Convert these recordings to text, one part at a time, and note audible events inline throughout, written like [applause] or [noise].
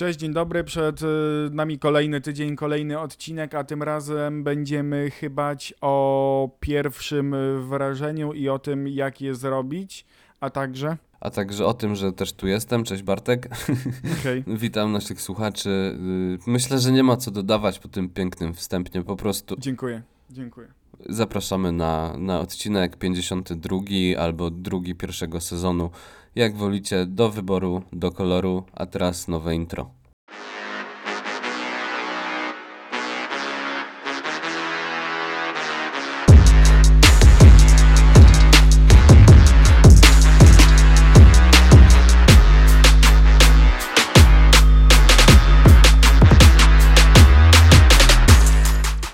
Cześć, dzień dobry. Przed y, nami kolejny tydzień, kolejny odcinek, a tym razem będziemy chybać o pierwszym wrażeniu i o tym, jak je zrobić, a także. A także o tym, że też tu jestem. Cześć Bartek. [laughs] Okej. Witam naszych słuchaczy. Y, Myślę, że nie ma co dodawać po tym pięknym wstępnie. Po prostu Dziękuję, dziękuję. zapraszamy na, na odcinek 52 albo drugi pierwszego sezonu. Jak wolicie, do wyboru, do koloru, a teraz nowe intro.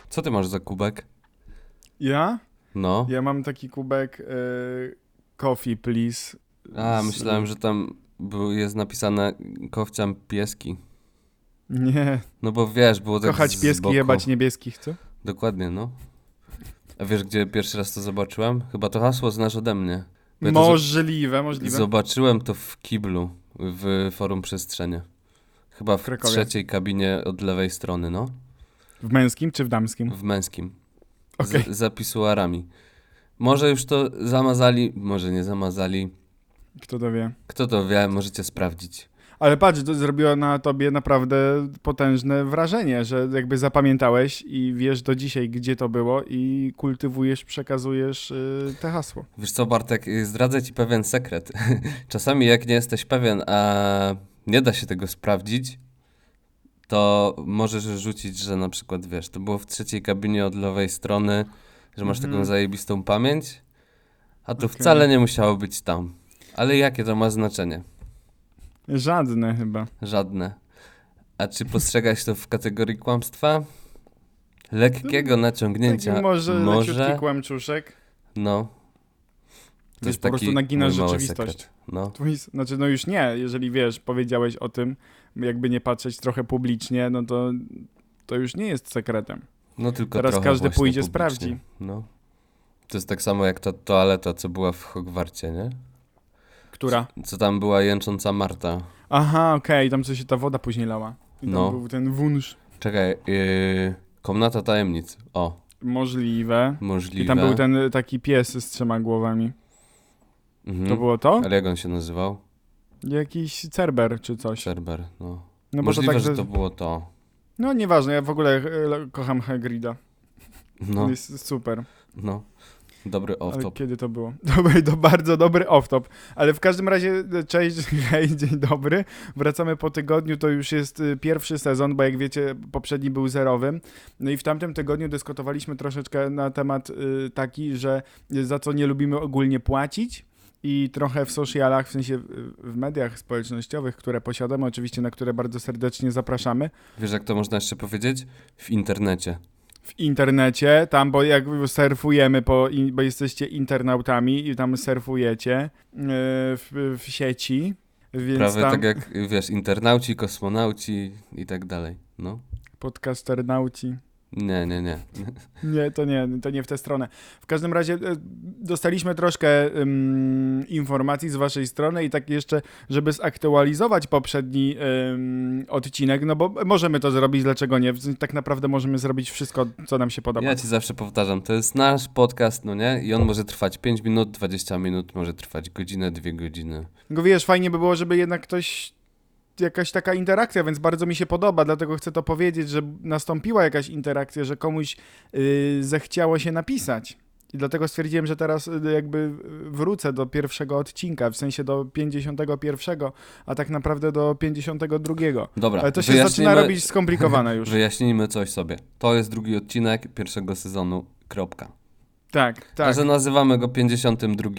Co ty masz za kubek? Ja? No. Ja mam taki kubek y, coffee, please. A, myślałem, że tam jest napisane kowciam pieski. Nie, No bo wiesz, było tak kochać pieski, boku. jebać niebieskich, co? Dokładnie, no. A wiesz, gdzie pierwszy raz to zobaczyłem? Chyba to hasło znasz ode mnie. Ja Możliwe, możliwe. Zobaczyłem to w kiblu, w Forum Przestrzenie. Chyba w Krakowie. trzeciej kabinie od lewej strony, no. W męskim czy w damskim? W męskim. Okej. Z, za pisuarami. Może już to zamazali, może nie zamazali. Kto to wie? Kto to wie, możecie sprawdzić. Ale patrz, to zrobiło na tobie naprawdę potężne wrażenie, że jakby zapamiętałeś i wiesz do dzisiaj, gdzie to było i kultywujesz, przekazujesz y, te hasło. Wiesz co, Bartek, y, zdradzę ci pewien sekret. [laughs] Czasami jak nie jesteś pewien, a nie da się tego sprawdzić, to możesz rzucić, że na przykład, wiesz, to było w trzeciej kabinie od lewej strony, że masz Mhm. taką zajebistą pamięć, a to Okej. wcale nie musiało być tam. Ale jakie to ma znaczenie? Żadne chyba. Żadne. A czy postrzegać to w kategorii kłamstwa? Lekkiego naciągnięcia. Taki może, może leciutki kłamczuszek. no. To Wiesz, jest po prostu naginasz rzeczywistość. sekret. No. Twój, znaczy, no już nie, jeżeli wiesz, powiedziałeś o tym, jakby nie patrzeć trochę publicznie, no to, to już nie jest sekretem. No tylko Teraz każdy pójdzie, publicznie. sprawdzi. No. To jest tak samo jak ta toaleta, co była w Hogwarcie, nie? Która? Co tam była jęcząca Marta. Aha, okej, tam co się ta woda później lała. I tam No. był ten wunsz. Czekaj, yy, komnata tajemnic. O, Możliwe. możliwe. I tam był ten y, taki pies z trzema głowami. Mhm. To było to? Ale jak on się nazywał? Jakiś cerber czy coś. Serber, no. No możliwe, to tak, że to było to. No nieważne, ja w ogóle e, kocham Hagrida. No, Jest super. no. Dobry off-top. kiedy to było? [laughs] Dobry, to bardzo dobry off-top. Ale w każdym razie, e, cześć, [laughs] hej, dzień dobry. Wracamy po tygodniu, to już jest y, pierwszy sezon, bo jak wiecie, poprzedni był zerowym. No i w tamtym tygodniu dyskutowaliśmy troszeczkę na temat y, taki, że za co nie lubimy ogólnie płacić. I trochę w socialach, w sensie y, w mediach społecznościowych, które posiadamy, oczywiście na które bardzo serdecznie zapraszamy. Wiesz, jak to można jeszcze powiedzieć? W internecie. W internecie, tam, bo jak surfujemy, po, bo jesteście internautami i tam surfujecie yy, w, w sieci, więc Prawie tam tak jak, wiesz, internauci, kosmonauci i tak dalej. No. podcasternauci. Nie, nie, nie. Nie, to nie, to nie w tę stronę. W każdym razie e, dostaliśmy troszkę ym, informacji z waszej strony i tak jeszcze, żeby zaktualizować poprzedni ym, odcinek, no bo możemy to zrobić, dlaczego nie? Tak naprawdę możemy zrobić wszystko, co nam się podoba. Ja ci zawsze powtarzam, to jest nasz podcast, no nie? I on może trwać 5 minut, 20 minut, może trwać godzinę, 2 godziny. Tylko wiesz, fajnie by było, żeby jednak ktoś, jakaś taka interakcja, więc bardzo mi się podoba, dlatego chcę to powiedzieć, że nastąpiła jakaś interakcja, że komuś yy, zechciało się napisać. I dlatego stwierdziłem, że teraz y, jakby wrócę do pierwszego odcinka, w sensie do 51, a tak naprawdę do 52. Dobra, Ale to się zaczyna robić skomplikowane [laughs] już. Wyjaśnijmy coś sobie. To jest drugi odcinek pierwszego sezonu, kropka. Tak, A tak. że nazywamy go 52,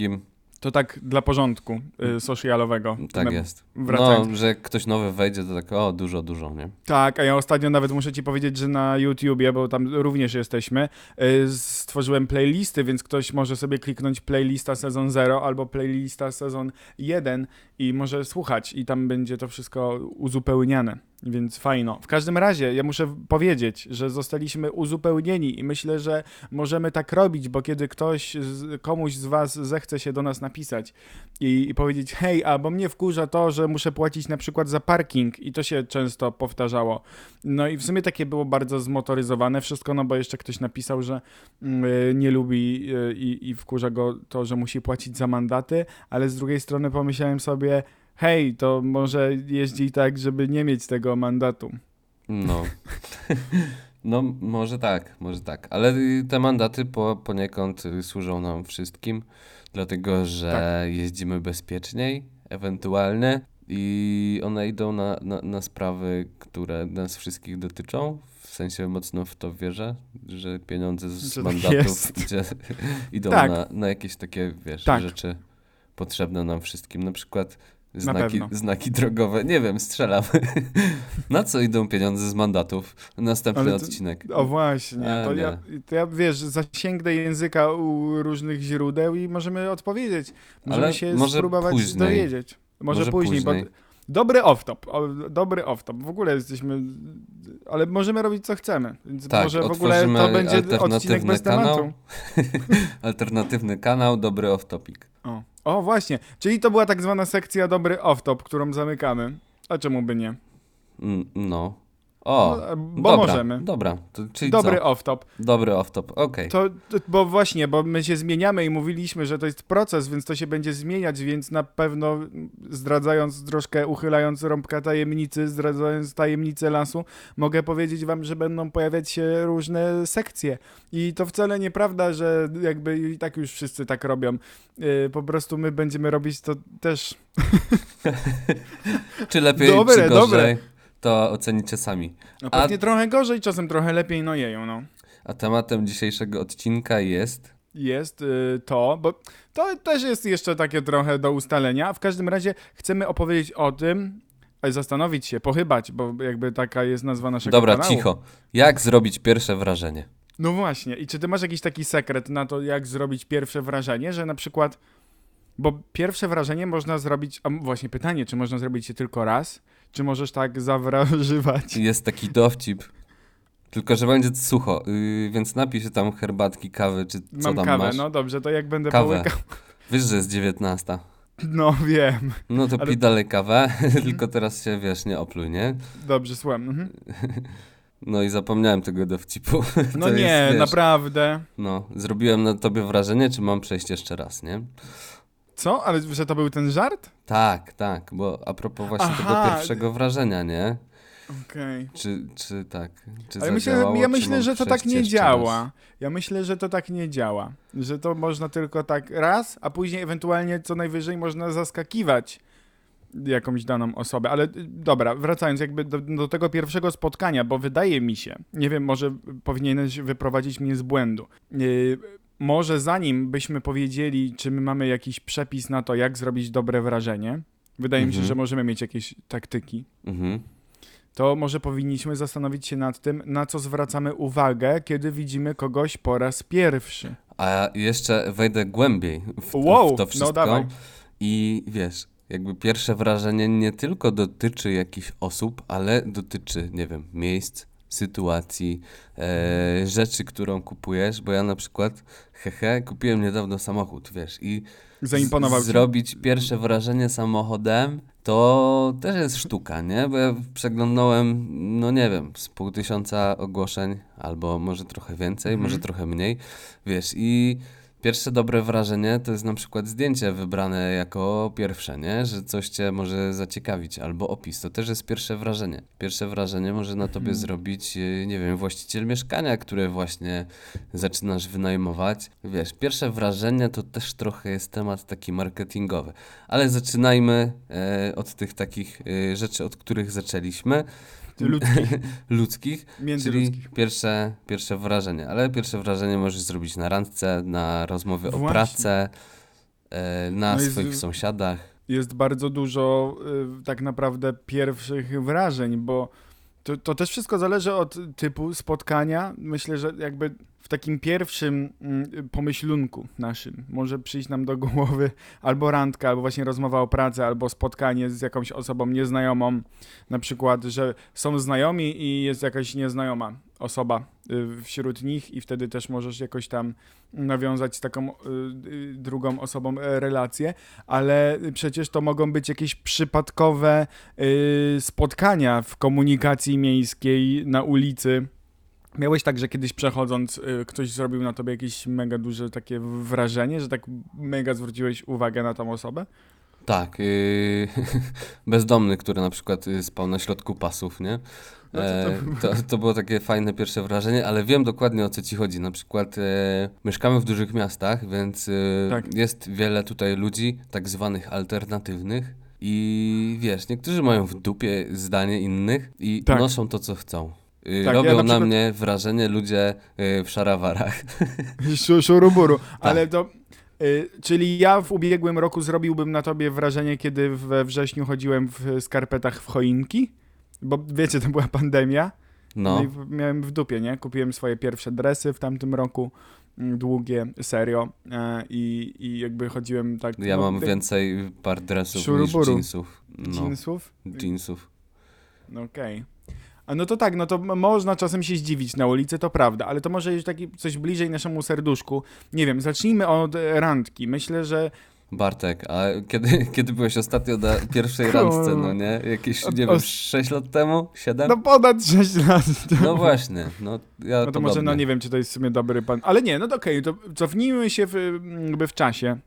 To tak dla porządku y, socialowego. tak jest. Wracając. No, że jak ktoś nowy wejdzie, to tak, o, dużo, dużo, nie? Tak, a ja ostatnio nawet muszę ci powiedzieć, że na YouTubie, bo tam również jesteśmy, y, stworzyłem playlisty, więc ktoś może sobie kliknąć playlista sezon 0 albo playlista sezon 1 i może słuchać i tam będzie to wszystko uzupełniane. Więc fajno. W każdym razie, ja muszę powiedzieć, że zostaliśmy uzupełnieni i myślę, że możemy tak robić, bo kiedy ktoś, z, komuś z was zechce się do nas napisać i, i powiedzieć, hej, albo mnie wkurza to, że muszę płacić na przykład za parking i to się często powtarzało. No i w sumie takie było bardzo zmotoryzowane wszystko, no bo jeszcze ktoś napisał, że mm, y, nie lubi y, i, i wkurza go to, że musi płacić za mandaty, ale z drugiej strony pomyślałem sobie, hej, to może jeździ tak, żeby nie mieć tego mandatu. No. [laughs] No, może tak, może tak. Ale y, te mandaty po, poniekąd y, służą nam wszystkim, dlatego że Tak. jeździmy bezpieczniej, ewentualnie, i one idą na, na, na sprawy, które nas wszystkich dotyczą. W sensie mocno w to wierzę, że pieniądze z Że tak mandatów [laughs] idzie, idą Tak. na, na jakieś takie, wiesz, Tak. rzeczy potrzebne nam wszystkim. Na przykład znaki, znaki drogowe. Nie wiem, strzelam. [laughs] na co idą pieniądze z mandatów? Następny to- odcinek. O właśnie, A, to, nie. ja, to ja wiesz, zasięgnę języka u różnych źródeł i możemy odpowiedzieć. Możemy Ale się może spróbować później. dowiedzieć. Może, Może później, później. bo dobry off-top, dobry off-top. W ogóle jesteśmy, ale możemy robić co chcemy. Więc Tak, może w ogóle to będzie odcinek bez kanał. tematu. [laughs] Alternatywny kanał, dobry off-topic. O. o, właśnie. Czyli to była tak zwana sekcja dobry off-top, którą zamykamy. A czemu by nie? Mm, No. O, No, bo dobra, możemy. Dobra, to, czyli Dobry off-top. Dobry off-top, okej. To, to, bo właśnie, bo my się zmieniamy i mówiliśmy, że to jest proces, więc to się będzie zmieniać, więc na pewno zdradzając troszkę, uchylając rąbka tajemnicy, zdradzając tajemnicę lasu, mogę powiedzieć wam, że będą pojawiać się różne sekcje. I to wcale nieprawda, że jakby i tak już wszyscy tak robią. Yy, po prostu my będziemy robić to też. [laughs] Czy lepiej, Dobre, czy gorzej, dobre. To ocenicie sami. No A- pewnie trochę gorzej, czasem trochę lepiej, no jeją, no. A tematem dzisiejszego odcinka jest... jest y, to, bo to też jest jeszcze takie trochę do ustalenia. W każdym razie chcemy opowiedzieć o tym, ale zastanowić się, pochybać, bo jakby taka jest nazwa naszego Dobra, kanału. cicho. Jak zrobić pierwsze wrażenie? No właśnie. I czy ty masz jakiś taki sekret na to, jak zrobić pierwsze wrażenie, że na przykład, bo pierwsze wrażenie można zrobić, a właśnie pytanie, czy można zrobić je tylko raz, czy możesz tak zawrażywać? Jest taki dowcip. Tylko, że będzie sucho, yy, więc napij się tam herbatki, kawy, czy co Mam tam kawę, masz. no dobrze, to jak będę Kawę. połykał. Wiesz, że jest 19. No wiem. No to Ale- pij dalej kawę, [laughs] tylko teraz się, wiesz, nie opluj, nie? Dobrze, słucham. Mhm. [laughs] No i zapomniałem tego dowcipu. [laughs] No To nie, jest, wiesz, naprawdę. No, zrobiłem na tobie wrażenie, czy mam przejść jeszcze raz, nie? Co? Ale że to był ten żart? Tak, tak, bo a propos właśnie tego Aha. pierwszego wrażenia, nie? Okej. Czy, czy tak? Czy Ale myślę, zadziałało, ja myślę, mam że to tak nie działa. raz? Ja myślę, że to tak nie działa. Że to można tylko tak raz, a później ewentualnie co najwyżej można zaskakiwać jakąś daną osobę. Ale y, dobra, wracając jakby do, do tego pierwszego spotkania, bo wydaje mi się, nie wiem, może powinieneś wyprowadzić mnie z błędu. Yy, może zanim byśmy powiedzieli, czy my mamy jakiś przepis na to, jak zrobić dobre wrażenie, wydaje mi się, Mhm. że możemy mieć jakieś taktyki Mhm. to może powinniśmy zastanowić się nad tym, na co zwracamy uwagę, kiedy widzimy kogoś po raz pierwszy. A jeszcze wejdę głębiej w, Wow, w to no wszystko. dawaj. I wiesz, jakby pierwsze wrażenie nie tylko dotyczy jakichś osób, ale dotyczy, nie wiem, miejsc, sytuacji, e, rzeczy, którą kupujesz, bo ja na przykład, hehe, kupiłem niedawno samochód, wiesz, i Zaimponował zrobić pierwsze wrażenie samochodem, to też jest sztuka, nie? Bo ja przeglądnąłem, no nie wiem, z pół tysiąca ogłoszeń, albo może trochę więcej, Mhm. może trochę mniej, wiesz, i pierwsze dobre wrażenie to jest na przykład zdjęcie wybrane jako pierwsze, nie? Że coś cię może zaciekawić, albo opis, to też jest pierwsze wrażenie. Pierwsze wrażenie może na tobie Mhm. zrobić, yy, nie wiem, właściciel mieszkania, które właśnie zaczynasz wynajmować. Wiesz, pierwsze wrażenie to też trochę jest temat taki marketingowy. Ale zaczynajmy e, od tych takich e, rzeczy, od których zaczęliśmy. Ludzkich, [laughs] Ludzkich, czyli pierwsze, pierwsze wrażenie. Ale pierwsze wrażenie możesz zrobić na randce, na rozmowie o Właśnie. pracy, e, na No jest- swoich sąsiadach. Jest bardzo dużo y, tak naprawdę pierwszych wrażeń, bo To, to też wszystko zależy od typu spotkania. Myślę, że jakby w takim pierwszym mm, pomyślunku naszym może przyjść nam do głowy albo randka, albo właśnie rozmowa o pracy, albo spotkanie z jakąś osobą nieznajomą. Na przykład, że są znajomi i jest jakaś nieznajoma osoba y, wśród nich i wtedy też możesz jakoś tam nawiązać z taką y, y, drugą osobą relację, ale przecież to mogą być jakieś przypadkowe spotkania w komunikacji miejskiej na ulicy. Miałeś tak, że kiedyś przechodząc y, ktoś zrobił na tobie jakieś mega duże takie wrażenie, że tak mega zwróciłeś uwagę na tą osobę? Tak, yy, [laughs] bezdomny, który na przykład y, spał na środku pasów, nie? No to- E, to, to było takie fajne pierwsze wrażenie, ale wiem dokładnie o co ci chodzi. Na przykład e, mieszkamy w dużych miastach, więc e, Tak. jest wiele tutaj ludzi tak zwanych alternatywnych i wiesz, niektórzy mają w dupie zdanie innych i Tak. noszą to, co chcą. Y, Tak, ja Robią na na, przykład- mnie wrażenie ludzie y, w szarawarach. [laughs] Szu- Szuruburu. Tak. Ale to. Y, czyli ja w ubiegłym roku zrobiłbym na tobie wrażenie, kiedy we wrześniu chodziłem w skarpetach w choinki? Bo wiecie, to była pandemia. No, No, miałem w dupie, nie? Kupiłem swoje pierwsze dresy w tamtym roku. mm, Długie, serio. E, I, I jakby chodziłem tak. ja no, mam ty- więcej par dresów niż Szuruburu. jeansów. No, Jeansów? jeansów. No Okej. A no to tak, no to można czasem się zdziwić na ulicy, to prawda, ale to może już taki coś bliżej naszemu serduszku. Nie wiem, zacznijmy od e, randki. Myślę, że Bartek, a kiedy, [laughs] kiedy byłeś ostatnio na pierwszej randce, no nie? Jakieś, nie wiem, os- 6 lat temu? 7? no ponad 6 lat. [laughs] No właśnie, no ja No to może, no podobnie. nie wiem, czy to jest w sumie dobry pan. Ale nie, no to okej, to cofnijmy się w, jakby w czasie.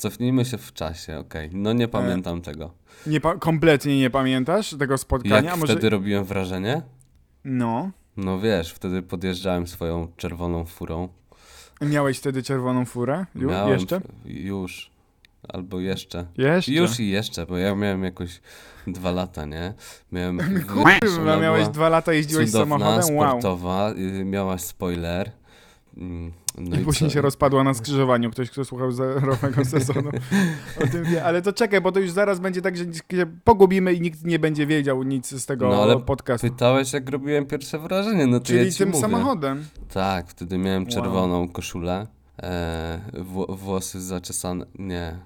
Cofnijmy się w czasie, okej. No nie pamiętam tego. Nie pa- kompletnie nie pamiętasz tego spotkania? Jak A może... wtedy robiłem wrażenie? No. No wiesz, wtedy podjeżdżałem swoją czerwoną furą. Miałeś wtedy czerwoną furę? Ju- Miałem Jeszcze? Już. Albo jeszcze. Jeszcze? Już i jeszcze, bo ja miałem jakoś dwa lata, nie? Miałem... [laughs] Kurwa, miałeś dwa lata, jeździłeś cudowna, samochodem? Wow. sportowa, y, miała spoiler. Mm, No I później co? się rozpadła na skrzyżowaniu. Ktoś, kto słuchał zerowego [laughs] sezonu o tym wie. Ale to czekaj, bo to już zaraz będzie tak, że się pogubimy i nikt nie będzie wiedział nic z tego No, ale podcastu. Pytałeś, jak robiłem pierwsze wrażenie, no to Czyli ja tym mówię. samochodem. Tak, wtedy miałem Wow. czerwoną koszulę, e, wło- włosy zaczesane, nie.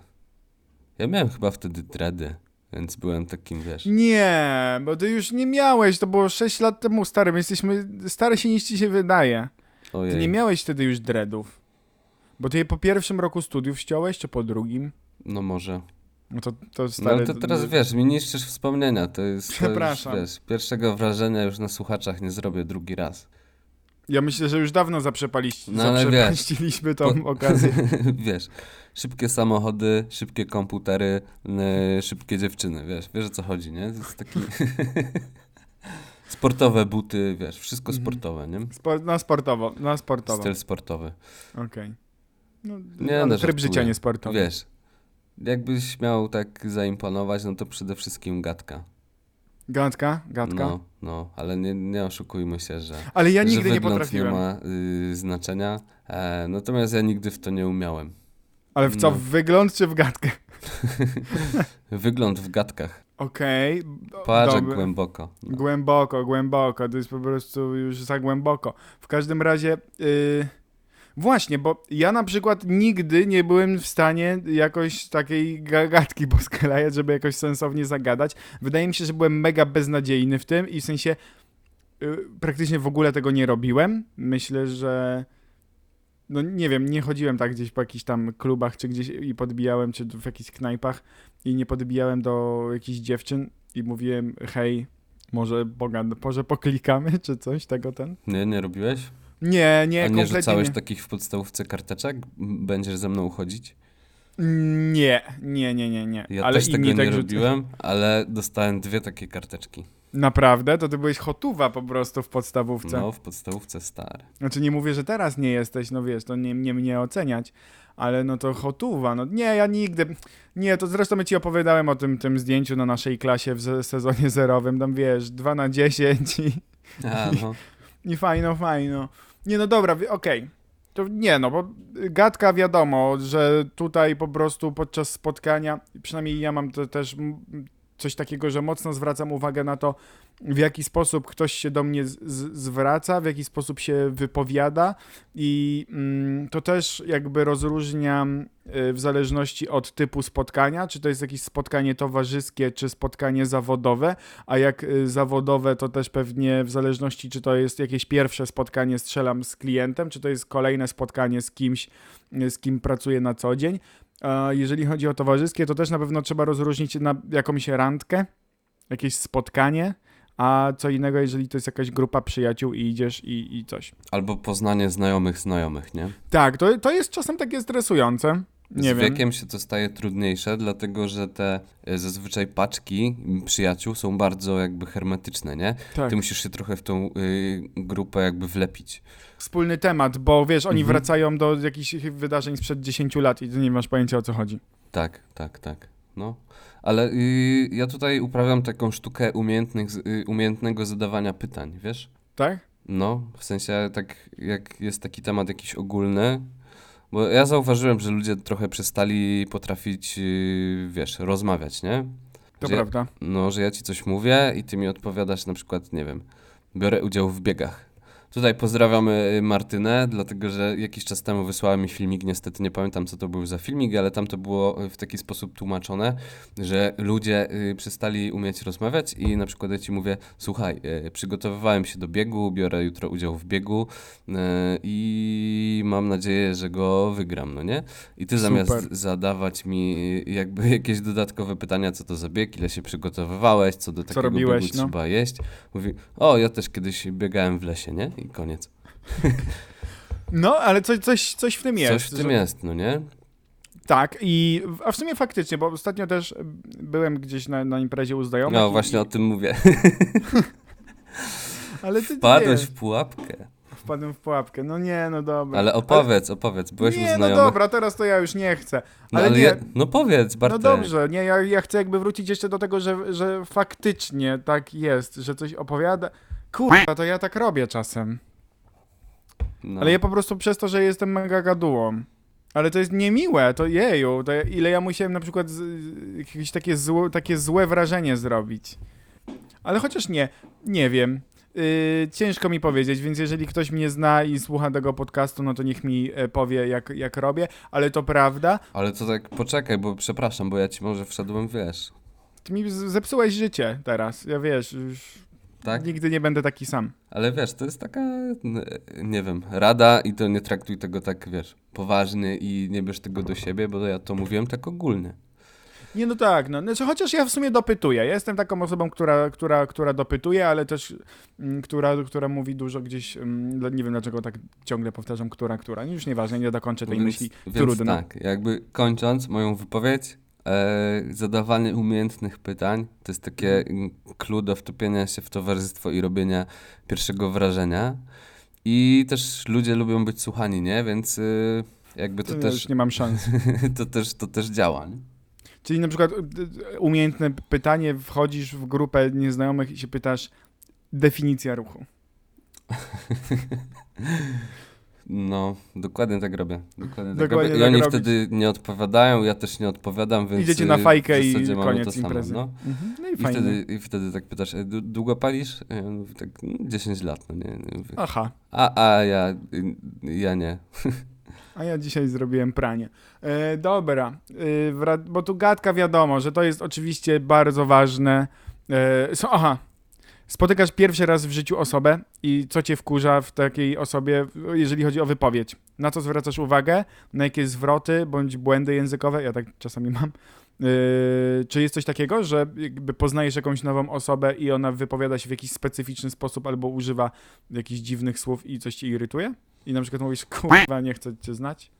Ja miałem chyba wtedy dready, więc byłem takim, wiesz... Nie, bo ty już nie miałeś, to było 6 lat temu, stary. My jesteśmy stary się niż ci się wydaje. Ty Ojej. nie miałeś wtedy już dreadów. Bo ty je po pierwszym roku studiów ściąłeś, czy po drugim? No może. No to, to No stary... ale to teraz wiesz, mi niszczysz wspomnienia, to jest... To już, Przepraszam. wiesz, pierwszego wrażenia już na słuchaczach nie zrobię drugi raz. Ja myślę, że już dawno zaprzepaliście, No ale wiesz, zaprzepaściliśmy tą po- okazję. [laughs] wiesz, szybkie samochody, szybkie komputery, szybkie dziewczyny, wiesz, wiesz o co chodzi, nie? To jest taki... [laughs] Sportowe buty, wiesz, wszystko Mhm. sportowe, nie? Spo, na sportowo, na sportowo. Styl sportowy. Okej. No, Nie, no, tryb życia nie sportowy. Wiesz, jakbyś miał tak zaimponować, no to przede wszystkim gadka. Gadka, gadka. No, no, ale nie, nie oszukujmy się, że, Ale ja nigdy nie potrafiłem. nie ma y, znaczenia. E, natomiast ja nigdy w to nie umiałem. Ale w co, no. w wygląd czy w gadkę? [laughs] Wygląd w gadkach. Okej. Patrz dobra. głęboko. No. Głęboko, głęboko. To jest po prostu już za głęboko. W każdym razie. Yy... Właśnie, bo ja na przykład nigdy nie byłem w stanie jakoś takiej ga- gadki [laughs] posklejać, żeby jakoś sensownie zagadać. Wydaje mi się, że byłem mega beznadziejny w tym i w sensie yy, praktycznie w ogóle tego nie robiłem. Myślę, że no nie wiem, nie chodziłem tak gdzieś po jakichś tam klubach czy gdzieś i podbijałem, czy w jakichś knajpach i nie podbijałem do jakichś dziewczyn i mówiłem hej, może, pogad- może poklikamy, czy coś tego ten? Nie, nie robiłeś? Nie, nie, A nie rzucałeś nie. takich w podstawówce karteczek? Będziesz ze mną chodzić? Nie, nie, nie, nie, nie. Ja ale też tego inni nie tak robiłem, ale dostałem dwie takie karteczki. Naprawdę? To ty byłeś hotuwa po prostu w podstawówce. No, w podstawówce stary. Znaczy nie mówię, że teraz nie jesteś, no wiesz, to nie, nie mnie oceniać, ale no to hotuwa, no nie, ja nigdy, nie, to zresztą my ci opowiadałem o tym, tym zdjęciu na naszej klasie w sezonie zerowym, tam wiesz, 2 na 10 i, A, no. i fajno, fajno. Nie, no dobra, okej. To nie, no bo gadka wiadomo, że tutaj po prostu podczas spotkania, przynajmniej ja mam to też coś takiego, że mocno zwracam uwagę na to, w jaki sposób ktoś się do mnie zwraca, w jaki sposób się wypowiada i mm, to też jakby rozróżniam y, w zależności od typu spotkania, czy to jest jakieś spotkanie towarzyskie, czy spotkanie zawodowe, a jak y, zawodowe, to też pewnie w zależności, czy to jest jakieś pierwsze spotkanie strzelam z klientem, czy to jest kolejne spotkanie z kimś, y, z kim pracuję na co dzień. Jeżeli chodzi o towarzyskie, to też na pewno trzeba rozróżnić na jakąś randkę, jakieś spotkanie, a co innego, jeżeli to jest jakaś grupa przyjaciół i idziesz i, i coś. Albo poznanie znajomych znajomych, nie? Tak, to, to jest czasem takie stresujące. Nie z wiem. wiekiem się to staje trudniejsze, dlatego że te e, zazwyczaj paczki przyjaciół są bardzo jakby hermetyczne, nie? Tak. Ty musisz się trochę w tą y, grupę jakby wlepić. Wspólny temat, bo wiesz, oni Mhm. wracają do jakichś wydarzeń sprzed 10 lat i ty nie masz pojęcia o co chodzi. Tak, tak, tak. No. Ale y, ja tutaj uprawiam taką sztukę umiejętnych, y, umiejętnego zadawania pytań, wiesz? Tak? No, w sensie tak jak jest taki temat jakiś ogólny, bo ja zauważyłem, że ludzie trochę przestali potrafić, y, wiesz, rozmawiać, nie? To Że- prawda. No, że ja ci coś mówię i ty mi odpowiadasz na przykład, nie wiem, biorę udział w biegach. Tutaj pozdrawiamy y, Martynę, dlatego że jakiś czas temu wysłała mi filmik, niestety nie pamiętam co to był za filmik, ale tam to było y, w taki sposób tłumaczone, że ludzie y, przestali umieć rozmawiać i na przykład ja ci mówię, słuchaj, przygotowywałem się do biegu, biorę jutro udział w biegu i mam nadzieję, że go wygram, no nie? I ty zamiast Super. zadawać mi jakby [laughs] jakieś dodatkowe pytania, co to za bieg, ile się przygotowywałeś, co do takiego robiłeś, biegu no. trzeba jeść, mówi, o, ja też kiedyś biegałem w lesie, nie? I koniec. No, ale coś, coś, coś w tym jest. Coś w tym jest, no nie? Tak, i a w sumie faktycznie, bo ostatnio też byłem gdzieś na, na imprezie u znajomych. No i- właśnie o tym mówię. [laughs] Ale ty Wpadłeś nie, w pułapkę. wpadłem w pułapkę. No nie, no dobra. Ale opowiedz, opowiedz, byłeś u nie, no dobra, teraz to ja już nie chcę. No, ale ale nie. ja, no powiedz, No Bartek. dobrze, nie, ja, ja chcę jakby wrócić jeszcze do tego, że, że faktycznie tak jest, że coś opowiada. Kurwa, to ja tak robię czasem. No. Ale ja po prostu przez to, że jestem mega gadułą. Ale to jest niemiłe, to jeju, to ile ja musiałem na przykład z, jakieś takie, zło, takie złe wrażenie zrobić. Ale chociaż nie, nie wiem. Yy, ciężko mi powiedzieć, więc jeżeli ktoś mnie zna i słucha tego podcastu, no to niech mi e, powie, jak, jak robię, ale to prawda. Ale to tak, poczekaj, bo przepraszam, bo ja ci może wszedłem, wiesz, Ty mi zepsułeś życie teraz. Ja wiesz, już tak? nigdy nie będę taki sam. Ale wiesz, to jest taka, nie wiem, rada i to nie traktuj tego tak, wiesz, poważnie i nie bierz tego do siebie, bo ja to mówiłem tak ogólnie. Nie, no tak, no. Znaczy, chociaż ja w sumie dopytuję. Ja jestem taką osobą, która, która, która dopytuje, ale też mm, która, która mówi dużo gdzieś, mm, dla- nie wiem dlaczego tak ciągle powtarzam, która, która. Już nieważne, nie dokończę tej więc, myśli. więc Trudno. tak, jakby kończąc moją wypowiedź, zadawanie umiejętnych pytań to jest takie Mhm. clue do wtopienia się w towarzystwo i robienia pierwszego wrażenia. I też ludzie lubią być słuchani, nie? Więc y, jakby to, To też, nie mam szans. [laughs] to, też, to też działa. Nie? Czyli na przykład y, umiejętne pytanie, wchodzisz w grupę nieznajomych i się pytasz definicja ruchu. [laughs] No, dokładnie tak robię. Dokładnie, tak Dokładnie robię. I tak oni robisz. wtedy nie odpowiadają, ja też nie odpowiadam, więc Idziecie na y, fajkę w i koniec to samo, imprezy. No. Mhm. No i I, fajnie. wtedy, I wtedy tak pytasz, "E, dłu- długo palisz? Ja mówię tak, "Mm, 10 lat, no nie. nie mówię, Aha. a, a ja, y, ja nie. A ja dzisiaj zrobiłem pranie. E, dobra, e, bo tu gadka wiadomo, że to jest oczywiście bardzo ważne. E, so, aha, spotykasz pierwszy raz w życiu osobę i co cię wkurza w takiej osobie, jeżeli chodzi o wypowiedź? Na co zwracasz uwagę? Na jakie zwroty bądź błędy językowe? Ja tak czasami mam. E, czy jest coś takiego, że jakby poznajesz jakąś nową osobę i ona wypowiada się w jakiś specyficzny sposób albo używa jakichś dziwnych słów i coś cię irytuje? I na przykład mówisz, kurwa, nie chcę cię znać.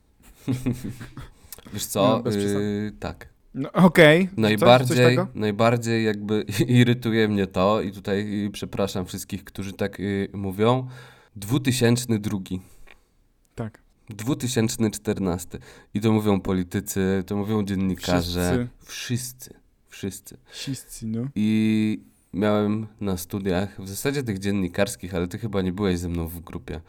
[laughs] Wiesz No, co, bez przesady. y, tak. No okej. Coś, coś Najbardziej, najbardziej jakby [laughs] irytuje mnie to i tutaj przepraszam wszystkich, którzy tak y, mówią. 2002. Tak. 2014. I to mówią politycy, to mówią dziennikarze. Wszyscy. Wszyscy. Wszyscy, no. I miałem na studiach, w zasadzie tych dziennikarskich, ale ty chyba nie byłeś ze mną w grupie.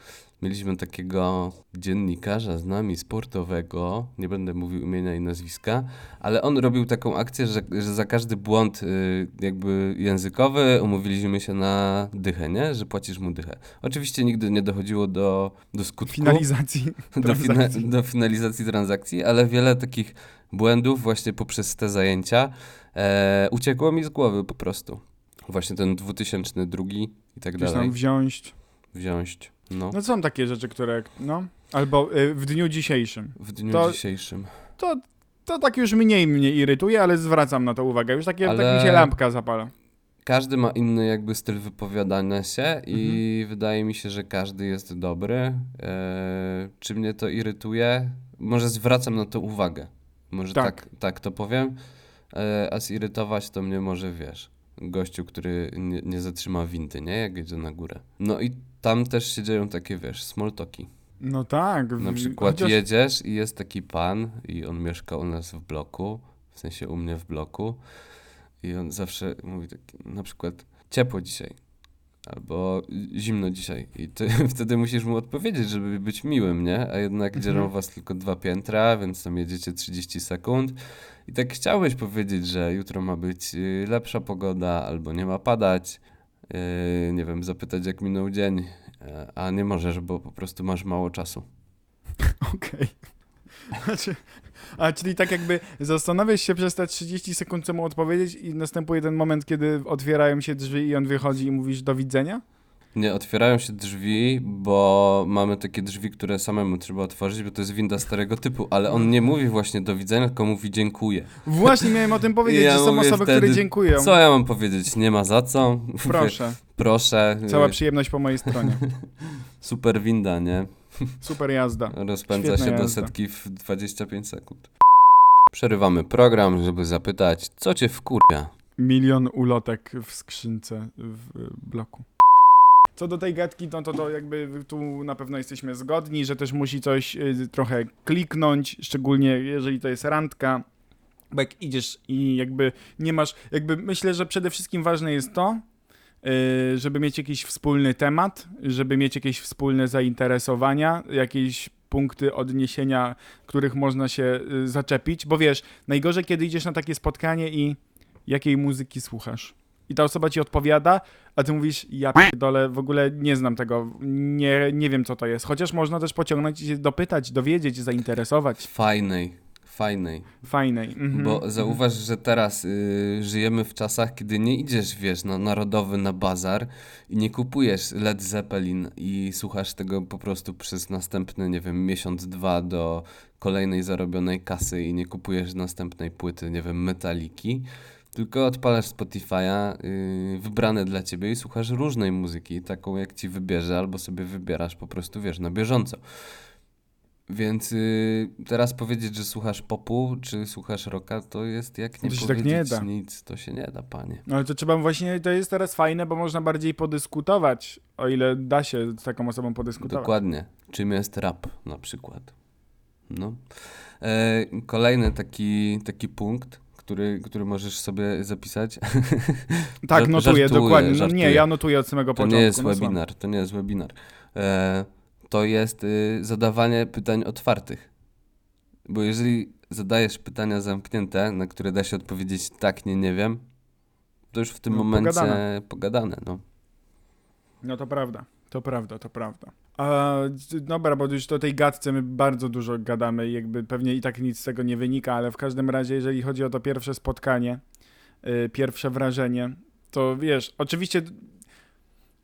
Mieliśmy takiego dziennikarza z nami sportowego, nie będę mówił imienia i nazwiska, ale on robił taką akcję, że, że za każdy błąd y, jakby językowy umówiliśmy się na dychę, nie? Że płacisz mu dychę. Oczywiście nigdy nie dochodziło do, do skutku Finalizacji [laughs] do, fina do finalizacji transakcji, ale wiele takich błędów właśnie poprzez te zajęcia e, uciekło mi z głowy po prostu. Właśnie ten 2002 i tak Gdzieś tam dalej. wziąć. Wziąć. No. No są takie rzeczy, które, no, albo y, w dniu dzisiejszym. W dniu to- dzisiejszym. To, to tak już mniej mnie irytuje, ale zwracam na to uwagę. Już takie, Ale- tak mi się lampka zapala. Każdy ma inny jakby styl wypowiadania się i Mhm. wydaje mi się, że każdy jest dobry. E, czy mnie to irytuje? Może zwracam na to uwagę. Może Tak. tak, tak, to powiem. E, a zirytować to mnie może, wiesz, gościu, który nie, nie zatrzyma windy, nie? Jak jedzie na górę. No i tam też się dzieją takie, wiesz, small talki. No tak. w- Na przykład chociaż- jedziesz i jest taki pan i on mieszka u nas w bloku, w sensie u mnie w bloku i on zawsze mówi tak, na przykład ciepło dzisiaj albo zimno dzisiaj i ty [laughs] wtedy musisz mu odpowiedzieć, żeby być miłym, nie? A jednak Mhm. dzielą was tylko dwa piętra, więc tam jedziecie 30 sekund i tak chciałeś powiedzieć, że jutro ma być y, lepsza pogoda albo nie ma padać, yy, nie wiem, zapytać jak minął dzień, e, a nie możesz, bo po prostu masz mało czasu. [laughs] Okej. Znaczy, a czyli tak jakby zastanawiasz się przez te 30 sekund, co mu odpowiedzieć i następuje ten moment, kiedy otwierają się drzwi i on wychodzi i mówisz do widzenia? Nie, otwierają się drzwi, bo mamy takie drzwi, które samemu trzeba otworzyć, bo to jest winda starego typu, ale on nie mówi właśnie do widzenia, tylko mówi dziękuję. Właśnie miałem o tym [laughs] powiedzieć, Ja że są osoby, wtedy, które dziękują. Co ja mam powiedzieć? Nie ma za co. Mówię, Proszę. [laughs] Proszę. Cała przyjemność po mojej stronie. [laughs] Super winda, nie? Super jazda. Rozpędza Świetna się do jazda. setki w 25 sekund. Przerywamy program, żeby zapytać, co cię wkurwia? Milion ulotek w skrzynce w y, bloku. Co do tej gadki, no to, to jakby tu na pewno jesteśmy zgodni, że też musi coś y, trochę kliknąć, szczególnie jeżeli to jest randka, bo jak idziesz i jakby nie masz, jakby myślę, że przede wszystkim ważne jest to, żeby mieć jakiś wspólny temat, żeby mieć jakieś wspólne zainteresowania, jakieś punkty odniesienia, których można się y, zaczepić, bo wiesz, najgorzej kiedy idziesz na takie spotkanie i jakiej muzyki słuchasz. I ta osoba ci odpowiada, a ty mówisz, ja dole w ogóle nie znam tego, nie, nie wiem co to jest. Chociaż można też pociągnąć i się dopytać, dowiedzieć, zainteresować. Fajnej, fajnej. Fajnej. Mhm. Bo zauważ, że teraz y, żyjemy w czasach, kiedy nie idziesz, wiesz, na narodowy, na bazar i nie kupujesz Led Zeppelin i słuchasz tego po prostu przez następny, nie wiem, miesiąc, dwa do kolejnej zarobionej kasy i nie kupujesz następnej płyty, nie wiem, metaliki, tylko odpalasz Spotify'a y, wybrane dla ciebie i słuchasz różnej muzyki, taką jak ci wybierze, albo sobie wybierasz po prostu, wiesz, na bieżąco. Więc y, teraz powiedzieć, że słuchasz popu, czy słuchasz rocka, to jest jak nie To tak powiedzieć nie da. nic. To się nie da, panie. No ale to trzeba właśnie, to jest teraz fajne, bo można bardziej podyskutować, o ile da się z taką osobą podyskutować. Dokładnie. Czym jest rap na przykład? No. E, kolejny taki, taki punkt, który, który możesz sobie zapisać. Tak, [laughs] notuję, żartuję, dokładnie. No, nie, żartuję. ja notuję od samego To początku. nie jest no, webinar, to nie jest webinar. E, to jest y, zadawanie pytań otwartych. Bo jeżeli zadajesz pytania zamknięte, na które da się odpowiedzieć tak, nie, nie wiem, to już w tym No, momencie pogadane. pogadane, no. No to prawda, to prawda, to prawda. A, dobra, bo już do tej gadce my bardzo dużo gadamy jakby pewnie i tak nic z tego nie wynika, ale w każdym razie, jeżeli chodzi o to pierwsze spotkanie, y, pierwsze wrażenie, to wiesz, oczywiście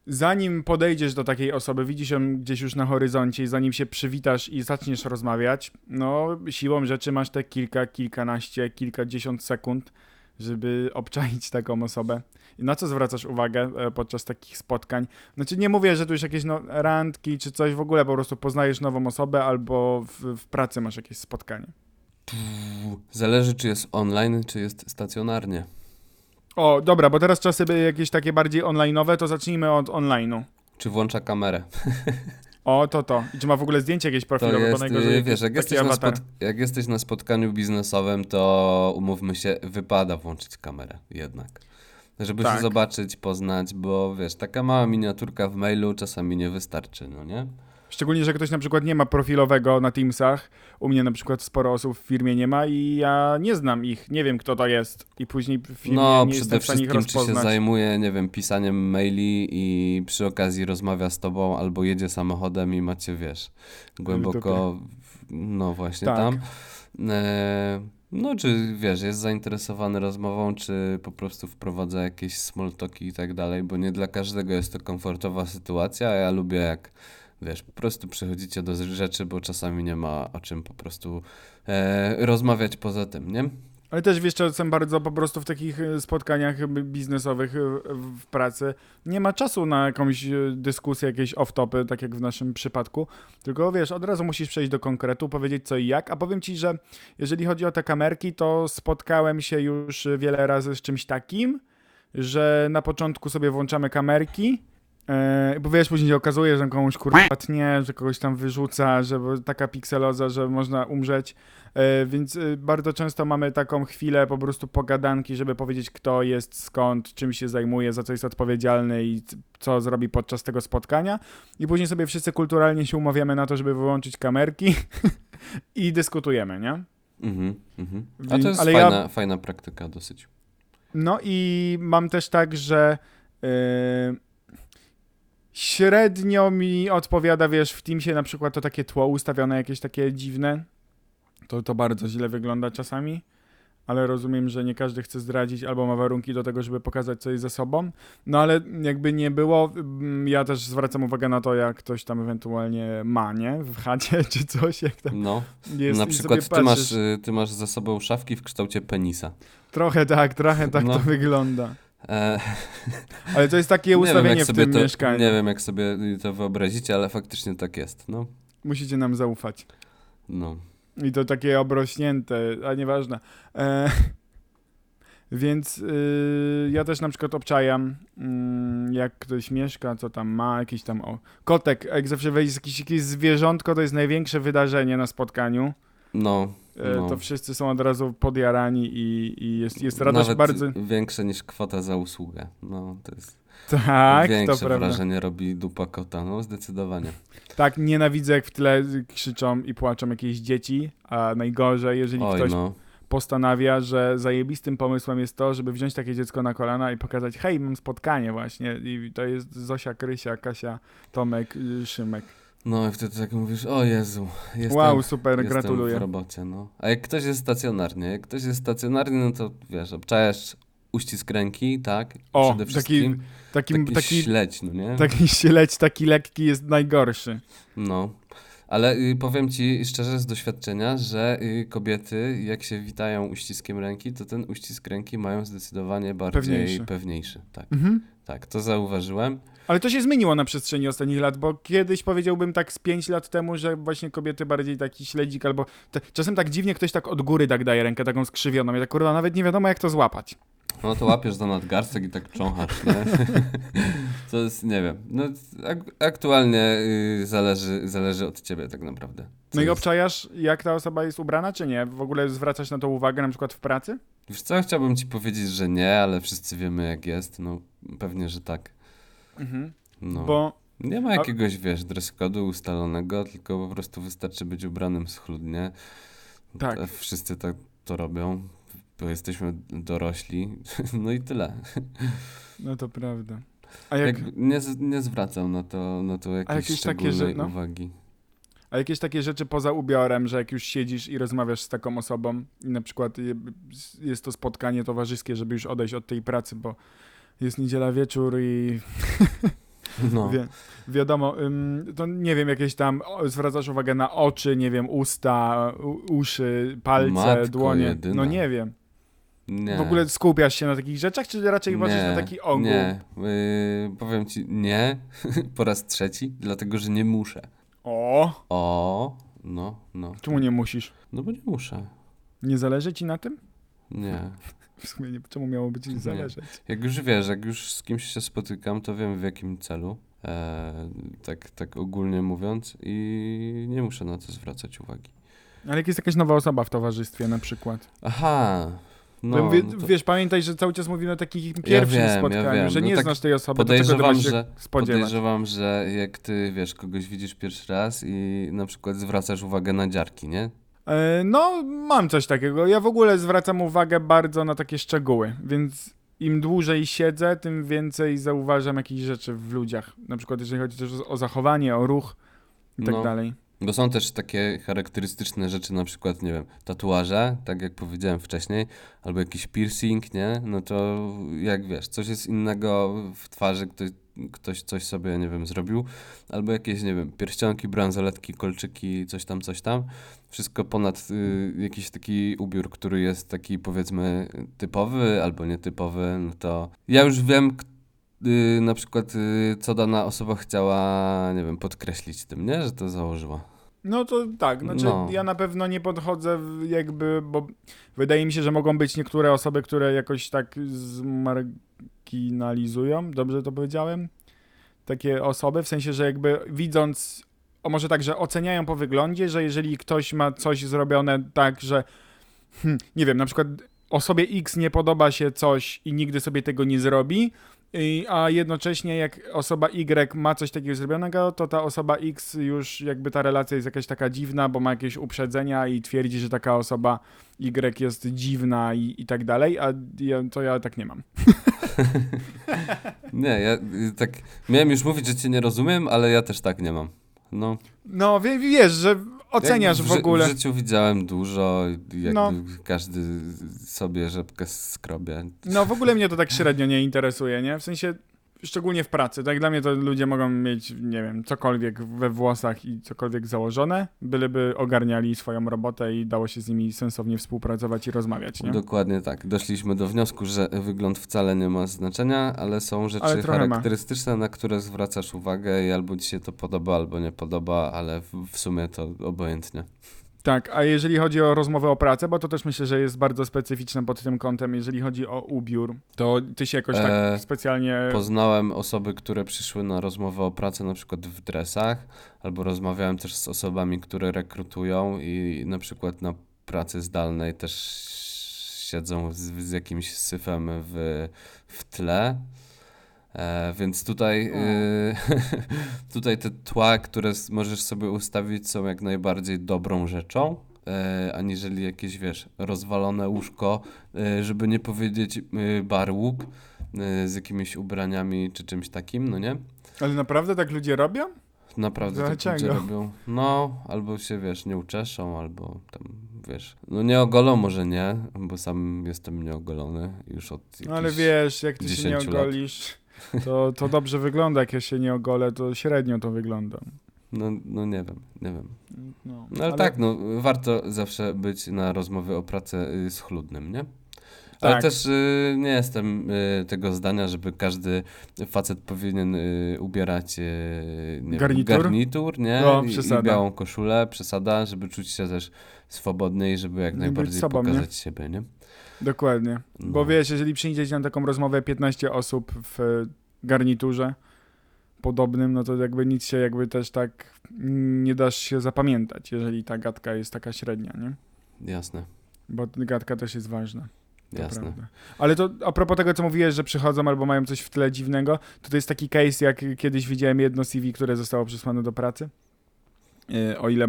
zanim podejdziesz do takiej osoby, widzisz ją gdzieś już na horyzoncie zanim się przywitasz i zaczniesz rozmawiać, no siłą rzeczy masz te kilka, kilkanaście, kilkadziesiąt sekund, żeby obczaić taką osobę. I na co zwracasz uwagę e, podczas takich spotkań? Znaczy nie mówię, że tu już jakieś no, randki czy coś w ogóle, po prostu poznajesz nową osobę albo w, w pracy masz jakieś spotkanie. Zależy, czy jest online, czy jest stacjonarnie. O, dobra, bo teraz czasy były jakieś takie bardziej online'owe, to zacznijmy od online'u. Czy włącza kamerę. [laughs] O, to to. I czy ma w ogóle zdjęcie jakieś To profilowe? jest, bo najgorzej y, wiesz, jak jesteś, na awatar. jak jesteś na spotkaniu biznesowym, to umówmy się, wypada włączyć kamerę jednak. Żeby Tak. się zobaczyć, poznać, bo wiesz, taka mała miniaturka w mailu czasami nie wystarczy, no nie? Szczególnie, że ktoś na przykład nie ma profilowego na Teamsach. U mnie na przykład sporo osób w firmie nie ma i ja nie znam ich, nie wiem kto to jest. I później w firmie No, nie przede jestem w stanie ich wszystkim, czy się rozpoznać. zajmuje, nie wiem, pisaniem maili i przy okazji rozmawia z tobą, albo jedzie samochodem i macie, wiesz, głęboko, no właśnie Tak. tam. E, no, czy wiesz, jest zainteresowany rozmową, czy po prostu wprowadza jakieś small talki i tak dalej, bo nie dla każdego jest to komfortowa sytuacja, ja lubię jak, wiesz, po prostu przechodzicie do rzeczy, bo czasami nie ma o czym po prostu e, rozmawiać poza tym, nie? Ale też wiesz, czasem bardzo po prostu w takich e, spotkaniach biznesowych e, w- w pracy nie ma czasu na jakąś e, dyskusję, jakieś off-topy, tak jak w naszym przypadku. Tylko wiesz, od razu musisz przejść do konkretu, powiedzieć co i jak. A powiem ci, że jeżeli chodzi o te kamerki, to spotkałem się już wiele razy z czymś takim, że na początku sobie włączamy kamerki. E, Bo wiesz, później się okazuje, że komuś kurwa tnie, że kogoś tam wyrzuca, że taka pikseloza, że można umrzeć. E, Więc e, bardzo często mamy taką chwilę po prostu pogadanki, żeby powiedzieć, kto jest, skąd, czym się zajmuje, za co jest odpowiedzialny i co zrobi podczas tego spotkania. I później sobie wszyscy kulturalnie się umawiamy na to, żeby wyłączyć kamerki [laughs] i dyskutujemy, nie? Mhm, mhm. A to jest ale ja- fajna, fajna praktyka dosyć. No i mam też tak, że yy, średnio mi odpowiada, wiesz, w Teamsie na przykład to takie tło ustawione jakieś takie dziwne. To, to bardzo źle wygląda czasami, ale rozumiem, że nie każdy chce zdradzić albo ma warunki do tego, żeby pokazać coś ze sobą. No ale jakby nie było, mm, ja też zwracam uwagę na to, jak ktoś tam ewentualnie ma, nie? W chacie [laughs] czy coś, jak tam No, jest na przykład ty masz, y, ty masz za sobą szafki w kształcie penisa. Trochę tak, trochę tak No. to wygląda. E, [laughs] Ale to jest takie nie wiem, ustawienie jak w tym to, mieszkaniu. Nie wiem, jak sobie to wyobrazicie, ale faktycznie tak jest. No, Musicie nam zaufać. no. I to takie obrośnięte, a nieważne. E, [laughs] więc y, ja też na przykład obczajam, mm, jak ktoś mieszka, co tam ma, jakiś tam o, kotek, jak zawsze wejdzie jakieś, jakieś zwierzątko, to jest największe wydarzenie na spotkaniu. No, E, No. To wszyscy są od razu podjarani i, i jest, jest radość nawet bardzo... większe niż kwota za usługę. No, to jest Tak, to większe prawda. wrażenie robi dupa kota, no zdecydowanie. Tak, nienawidzę jak w tle krzyczą i płaczą jakieś dzieci, a najgorzej, jeżeli Oj, ktoś no. postanawia, że zajebistym pomysłem jest to, żeby wziąć takie dziecko na kolana i pokazać, hej, mam spotkanie właśnie i to jest Zosia, Krysia, Kasia, Tomek, y, Szymek. No i wtedy tak mówisz, o Jezu, jestem, wow, super, jestem gratuluję. w robocie, no. A jak ktoś jest stacjonarnie, jak ktoś jest stacjonarny, no to wiesz, obczajasz uścisk ręki, tak? O, Przede taki, wszystkim taki, taki, taki, śledź, no nie? taki [laughs] śledź, taki lekki jest najgorszy. No. Ale y, powiem ci szczerze z doświadczenia, że y, kobiety, jak się witają uściskiem ręki, to ten uścisk ręki mają zdecydowanie bardziej Pewniejszy. pewniejszy. Tak, Mhm. tak, to zauważyłem. Ale to się zmieniło na przestrzeni ostatnich lat, bo kiedyś powiedziałbym tak z 5 lat temu, że właśnie kobiety bardziej taki śledzik albo... Te, czasem tak dziwnie ktoś tak od góry tak daje rękę taką skrzywioną. Ja tak kurwa nawet nie wiadomo jak to złapać. No to łapiesz za nadgarstek i tak cząchasz, nie? [laughs] To jest, nie wiem, no ak- aktualnie y, zależy, zależy od ciebie tak naprawdę. Co No i obczajasz jak ta osoba jest ubrana, czy nie? W ogóle zwracasz na to uwagę na przykład w pracy? Wiesz co, chciałbym ci powiedzieć, że nie, ale wszyscy wiemy jak jest, no pewnie, że tak. Mhm. No. Bo Nie ma jakiegoś, wiesz, dress code'u ustalonego, tylko po prostu wystarczy być ubranym schludnie. Tak. A Wszyscy tak to robią, bo jesteśmy dorośli, [laughs] no i tyle. No to prawda. A, jak, Jak... nie, nie zwracam na to, na to jakiejś jakieś takie, szczególnej że- no? uwagi. a jakieś takie rzeczy poza ubiorem, że jak już siedzisz i rozmawiasz z taką osobą i na przykład je- jest to spotkanie towarzyskie, żeby już odejść od tej pracy, bo jest niedziela wieczór i No. [laughs] wie, wiadomo, to nie wiem, jakieś tam zwracasz uwagę na oczy, nie wiem, usta, u, uszy, palce, Matko dłonie. jedyna. No nie wiem. Nie. W ogóle skupiasz się na takich rzeczach, czy raczej patrzysz na taki ogół? Nie, yy, powiem ci nie [laughs] po raz trzeci, dlatego że nie muszę. O, O, no, no. czemu nie musisz? No bo nie muszę. Nie zależy ci na tym? Nie. W sumie nie, czemu miało być Nie. zależeć? Jak już wiesz, jak już z kimś się spotykam, to wiem w jakim celu. E, tak, tak ogólnie mówiąc, i nie muszę na to zwracać uwagi. Ale jak jest jakaś nowa osoba w towarzystwie na przykład. Aha, No, no to Wiesz, pamiętaj, że cały czas mówimy o takich pierwszym wiem, ja spotkaniu, wiem. że No nie tak znasz tej osoby, do czego podejrzewam, masz się że- spodziewać. podejrzewam, że jak ty, wiesz, kogoś widzisz pierwszy raz i na przykład zwracasz uwagę na dziarki, nie? E, No, mam coś takiego. Ja w ogóle zwracam uwagę bardzo na takie szczegóły, więc im dłużej siedzę, tym więcej zauważam jakichś rzeczy w ludziach. Na przykład jeżeli chodzi też o zachowanie, o ruch i tak No. dalej. Bo są też takie charakterystyczne rzeczy, na przykład, nie wiem, tatuaże, tak jak powiedziałem wcześniej, albo jakiś piercing, nie? No to jak wiesz, coś jest innego w twarzy, ktoś, ktoś coś sobie, nie wiem, zrobił, albo jakieś, nie wiem, pierścionki, bransoletki, kolczyki, coś tam, coś tam. Wszystko ponad y, jakiś taki ubiór, który jest taki, powiedzmy, typowy albo nietypowy, no to ja już wiem, y, na przykład, y, co dana osoba chciała, nie wiem, podkreślić tym, nie? Że to założyła. No to tak, znaczy No. ja na pewno nie podchodzę jakby, bo wydaje mi się, że mogą być niektóre osoby, które jakoś tak zmarginalizują, dobrze to powiedziałem? Takie osoby, w sensie, że jakby widząc, o może tak, że oceniają po wyglądzie, że jeżeli ktoś ma coś zrobione tak, że hmm, nie wiem, na przykład osobie X nie podoba się coś i nigdy sobie tego nie zrobi, i, a jednocześnie jak osoba Y ma coś takiego zrobionego, to ta osoba X już jakby ta relacja jest jakaś taka dziwna, bo ma jakieś uprzedzenia i twierdzi, że taka osoba Y jest dziwna i, i tak dalej, a ja, to ja tak nie mam. [laughs] Nie, ja tak miałem już mówić, że cię nie rozumiem, ale ja też tak nie mam. No, No wie, wiesz, że oceniasz jak w ogóle. W życiu widziałem dużo, jakby No. każdy sobie rzepkę skrobie. No w ogóle mnie to tak średnio nie interesuje, nie? W sensie, szczególnie w pracy. Tak dla mnie to ludzie mogą mieć, nie wiem, cokolwiek we włosach i cokolwiek założone, byleby ogarniali swoją robotę i dało się z nimi sensownie współpracować i rozmawiać, nie? Dokładnie tak. Doszliśmy do wniosku, że wygląd wcale nie ma znaczenia, ale są rzeczy Ale trochę ma. charakterystyczne, na które zwracasz uwagę i albo ci się to podoba, albo nie podoba, ale w sumie to obojętnie. Tak, a jeżeli chodzi o rozmowę o pracę, bo to też myślę, że jest bardzo specyficzne pod tym kątem, jeżeli chodzi o ubiór, to ty się jakoś tak E, specjalnie... Poznałem osoby, które przyszły na rozmowę o pracę na przykład w dresach, albo rozmawiałem też z osobami, które rekrutują i na przykład na pracy zdalnej też siedzą z, z jakimś syfem w, w tle. E, więc tutaj, y, [laughs] tutaj te tła, które możesz sobie ustawić, są jak najbardziej dobrą rzeczą. E, aniżeli jakieś, wiesz, rozwalone łóżko, e, żeby nie powiedzieć y, barłuk y, z jakimiś ubraniami czy czymś takim, no nie? Ale naprawdę tak ludzie robią? Naprawdę tak ludzie robią. No, albo się, wiesz, nie uczeszą, albo tam, wiesz, no nie ogolą może nie, bo sam jestem nieogolony już od No ale jakichś- wiesz, jak ty się nie 10 lat. To, to dobrze wygląda, jak ja się nie ogolę, to średnio to wygląda. No, no nie wiem, nie wiem. No, No ale, tak, no warto zawsze być na rozmowie o pracę y, schludnym, nie? Ale Tak. też y, nie jestem y, tego zdania, żeby każdy facet powinien y, ubierać y, nie Garnitur? Wiem, garnitur, nie? No, I. I białą koszulę, przesada, żeby czuć się też swobodny i żeby jak być najbardziej sobą, nie? pokazać siebie, nie? Dokładnie. Bo No. wiesz, jeżeli przyjdziecie na taką rozmowę 15 osób w garniturze podobnym, no to jakby nic się jakby też tak nie dasz się zapamiętać, jeżeli ta gadka jest taka średnia, nie? Jasne, Bo gadka też jest ważna. To jasne. prawda. Ale to a propos tego, co mówiłeś, że przychodzą albo mają coś w tle dziwnego, to to jest taki case, jak kiedyś widziałem jedno CV, które zostało przesłane do pracy. E, o ile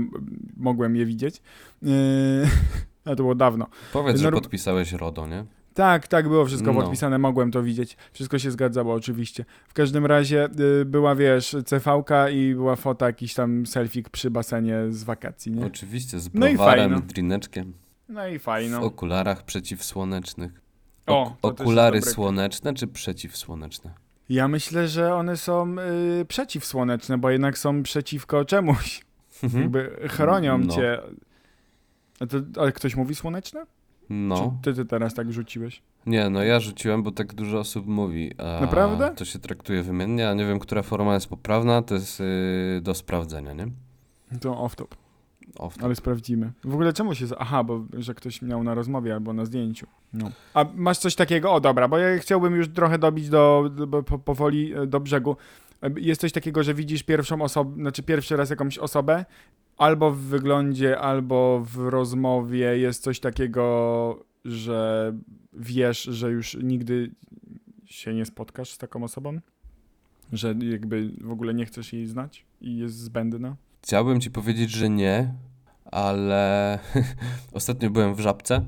mogłem je widzieć. E, [laughs] a to było dawno. Powiedz, że Norm- podpisałeś RODO, nie? Tak, tak, było wszystko No. podpisane, mogłem to widzieć. Wszystko się zgadzało, oczywiście. W każdym razie y, była, wiesz, CV-ka i była fota, jakiś tam selfik przy basenie z wakacji, nie? Oczywiście, z No i browarem, fajno. drineczkiem, No i w fajno. okularach przeciwsłonecznych. O, okulary słoneczne czy przeciwsłoneczne? Ja myślę, że one są y, przeciwsłoneczne, bo jednak są przeciwko czemuś. Jakby chronią No. cię. A to, ale ktoś mówi słoneczne? No. Czy ty, ty teraz tak rzuciłeś? Nie, no ja rzuciłem, bo tak dużo osób mówi. A Naprawdę? To się traktuje wymiennie, a nie wiem, która forma jest poprawna, to jest yy, do sprawdzenia, nie? To off-top. Off Ale sprawdzimy. W ogóle czemu się... Aha, bo że ktoś miał na rozmowie albo na zdjęciu. No. A masz coś takiego? O, dobra, bo ja chciałbym już trochę dobić do, do po, powoli e, do brzegu. E, Jest coś takiego, że widzisz pierwszą osobę, znaczy pierwszy raz jakąś osobę, albo w wyglądzie, albo w rozmowie jest coś takiego, że wiesz, że już nigdy się nie spotkasz z taką osobą? Że jakby w ogóle nie chcesz jej znać i jest zbędna? Chciałbym ci powiedzieć, że nie, ale [laughs] ostatnio byłem w żabce,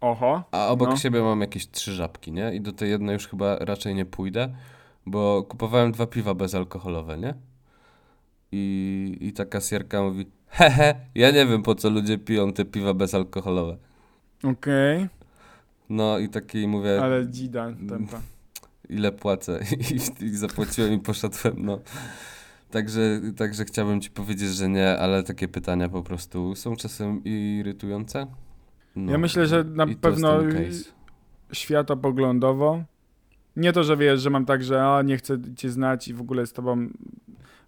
Oho. a obok No. siebie mam jakieś trzy żabki, nie? I do tej jednej już chyba raczej nie pójdę, bo kupowałem dwa piwa bezalkoholowe, nie? I, i ta kasjerka mówi, hehe, ja nie wiem po co ludzie piją te piwa bezalkoholowe. Okej, No i taki mówię, ale dzida tempa. [laughs] ile płacę [laughs] I, i zapłaciłem i poszedłem, no. Także, także chciałbym ci powiedzieć, że nie, ale takie pytania po prostu są czasem irytujące. No, Ja myślę, że na i pewno światopoglądowo. Nie to, że wiesz, że mam tak, że a, nie chcę cię znać i w ogóle z tobą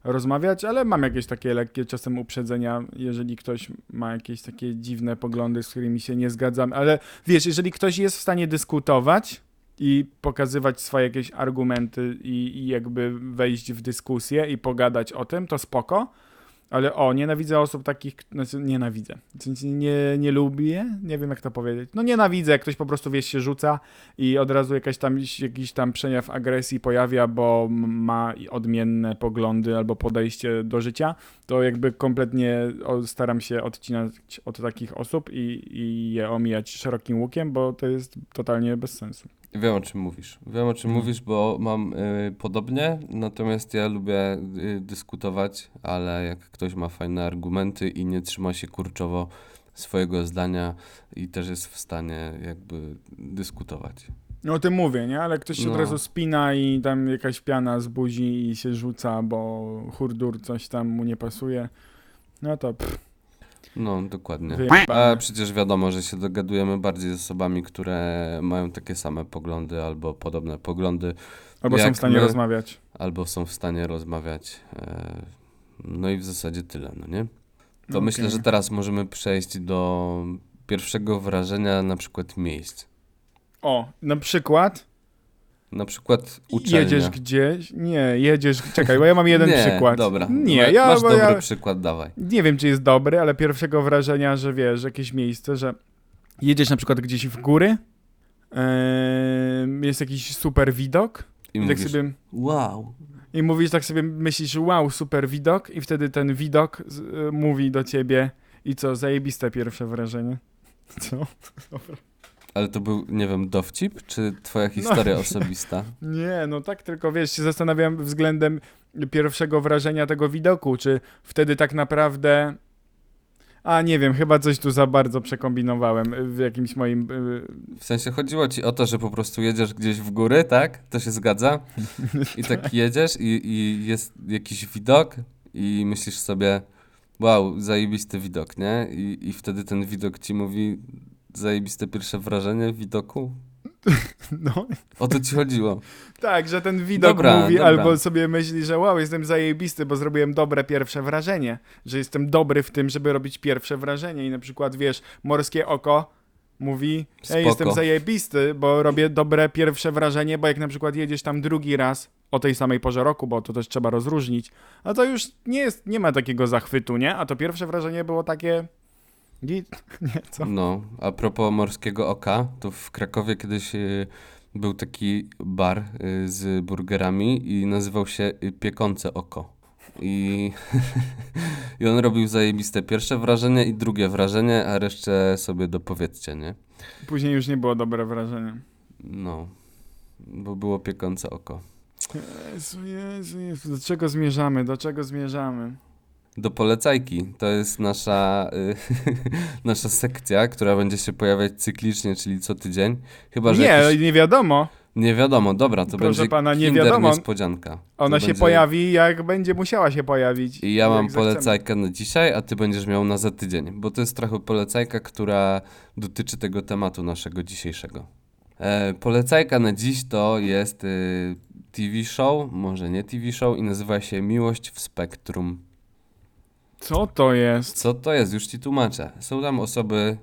rozmawiać, ale mam jakieś takie lekkie czasem uprzedzenia, jeżeli ktoś ma jakieś takie dziwne poglądy, z którymi się nie zgadzam. Ale wiesz, jeżeli ktoś jest w stanie dyskutować i pokazywać swoje jakieś argumenty i, i jakby wejść w dyskusję i pogadać o tym, to spoko. Ale o, nienawidzę osób takich, znaczy nienawidzę. Sensie nie, nie lubię, nie wiem jak to powiedzieć. No nienawidzę, jak ktoś po prostu wiesz, się rzuca i od razu jakaś tam, jakiś tam przejaw agresji pojawia, bo ma odmienne poglądy albo podejście do życia, to jakby kompletnie staram się odcinać od takich osób i, i je omijać szerokim łukiem, bo to jest totalnie bez sensu. Wiem o czym mówisz. Wiem o czym Mhm. mówisz, bo mam y, podobnie, natomiast ja lubię y, dyskutować, ale jak ktoś ma fajne argumenty i nie trzyma się kurczowo swojego zdania i też jest w stanie jakby dyskutować. No o tym mówię, nie? Ale ktoś się No. od razu spina i tam jakaś piana z buzi i się rzuca, bo hurdur coś tam mu nie pasuje. No to pff, No, dokładnie. A przecież wiadomo, że się dogadujemy bardziej z osobami, które mają takie same poglądy albo podobne poglądy, Albo są w stanie my- rozmawiać. albo są w stanie rozmawiać. E, no i w zasadzie tyle, no nie? To Okej. myślę, że teraz możemy przejść do pierwszego wrażenia na przykład miejsc. O, na przykład Na przykład uczelnia. jedziesz gdzieś. Nie, jedziesz. Czekaj, bo ja mam jeden [laughs] nie, przykład. dobra. Nie, Ma- ja, Masz dobry ja przykład, dawaj. nie wiem, czy jest dobry, ale pierwszego wrażenia, że wiesz, jakieś miejsce, że jedziesz na przykład gdzieś w góry, em, jest jakiś super widok I i tak mówisz, sobie wow. I mówisz tak sobie, myślisz, wow, super widok i wtedy ten widok z, y, mówi do ciebie i co, zajebiste pierwsze wrażenie. [laughs] Co? Dobra. Ale to był, nie wiem, dowcip, czy No. twoja historia [laughs] osobista? Nie, no tak tylko wiesz, się zastanawiam względem pierwszego wrażenia tego widoku, czy wtedy tak naprawdę... A nie wiem, chyba coś tu za bardzo przekombinowałem w jakimś moim... y, W sensie chodziło ci o to, że po prostu jedziesz gdzieś w góry, tak? To się zgadza? [laughs] I tak jedziesz i, i jest jakiś widok i myślisz sobie, wow, zajebisty widok, nie? I, I wtedy ten widok ci mówi, zajebiste pierwsze wrażenie widoku? [laughs] No, O to ci chodziło. tak, że ten widok Dobra, mówi, dobra. albo sobie myśli, że wow, jestem zajebisty, bo zrobiłem dobre pierwsze wrażenie, że jestem dobry w tym, żeby robić pierwsze wrażenie i na przykład, wiesz, morskie oko mówi, Spoko. jestem zajebisty, bo robię dobre pierwsze wrażenie, bo jak na przykład jedziesz tam drugi raz o tej samej porze roku, bo to też trzeba rozróżnić, a to już nie jest, nie ma takiego zachwytu, nie? A to pierwsze wrażenie było takie... Git, [laughs] nie, co? No, a propos morskiego oka, to w Krakowie kiedyś y, był taki bar y, z burgerami i nazywał się y, Piekące Oko. I, [laughs] I on robił zajebiste pierwsze wrażenie i drugie wrażenie, a resztę sobie dopowiedzcie, nie? Później już nie było dobre wrażenie. No, bo było piekące oko. Jezu, Jezu, Jezu, do czego zmierzamy, do czego zmierzamy? Do polecajki. To jest nasza, y, [laughs] nasza sekcja, która będzie się pojawiać cyklicznie, czyli co tydzień. Chyba, że nie, jakiś... nie wiadomo. Nie wiadomo, dobra, to Proszę będzie pana, nie kinder wiadomo. niespodzianka. Ona To się będzie- pojawi, jak będzie musiała się pojawić. I ja mam polecajkę na dzisiaj, a ty będziesz miał na za tydzień, bo to jest trochę polecajka, która dotyczy tego tematu naszego dzisiejszego. E, polecajka na dziś to jest y, TV show, może nie TV show i nazywa się Miłość w Spektrum. Co to jest? Co to jest? Już ci tłumaczę. Są tam osoby,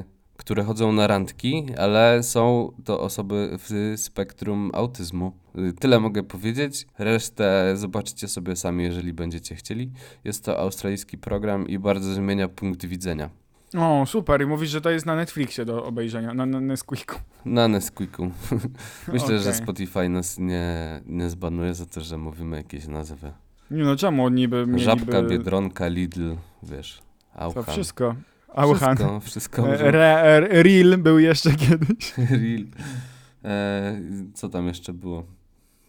y, które chodzą na randki, ale są to osoby w spektrum autyzmu. Y, Tyle mogę powiedzieć. Resztę zobaczycie sobie sami, jeżeli będziecie chcieli. Jest to australijski program i bardzo zmienia punkt widzenia. O, super. I mówisz, że to jest na Netflixie do obejrzenia, na, na Nesquiku. Na Nesquiku. [laughs] Myślę, że Okej. Spotify nas nie, nie zbanuje za to, że mówimy jakieś nazwy. Nie no, czemu niby mieliby... Żabka, Biedronka, Lidl, wiesz, To Auchan. wszystko. Auchan. Wszystko, wszystko. E, Re, e, Real był jeszcze [laughs] kiedyś. Real. E, co tam jeszcze było?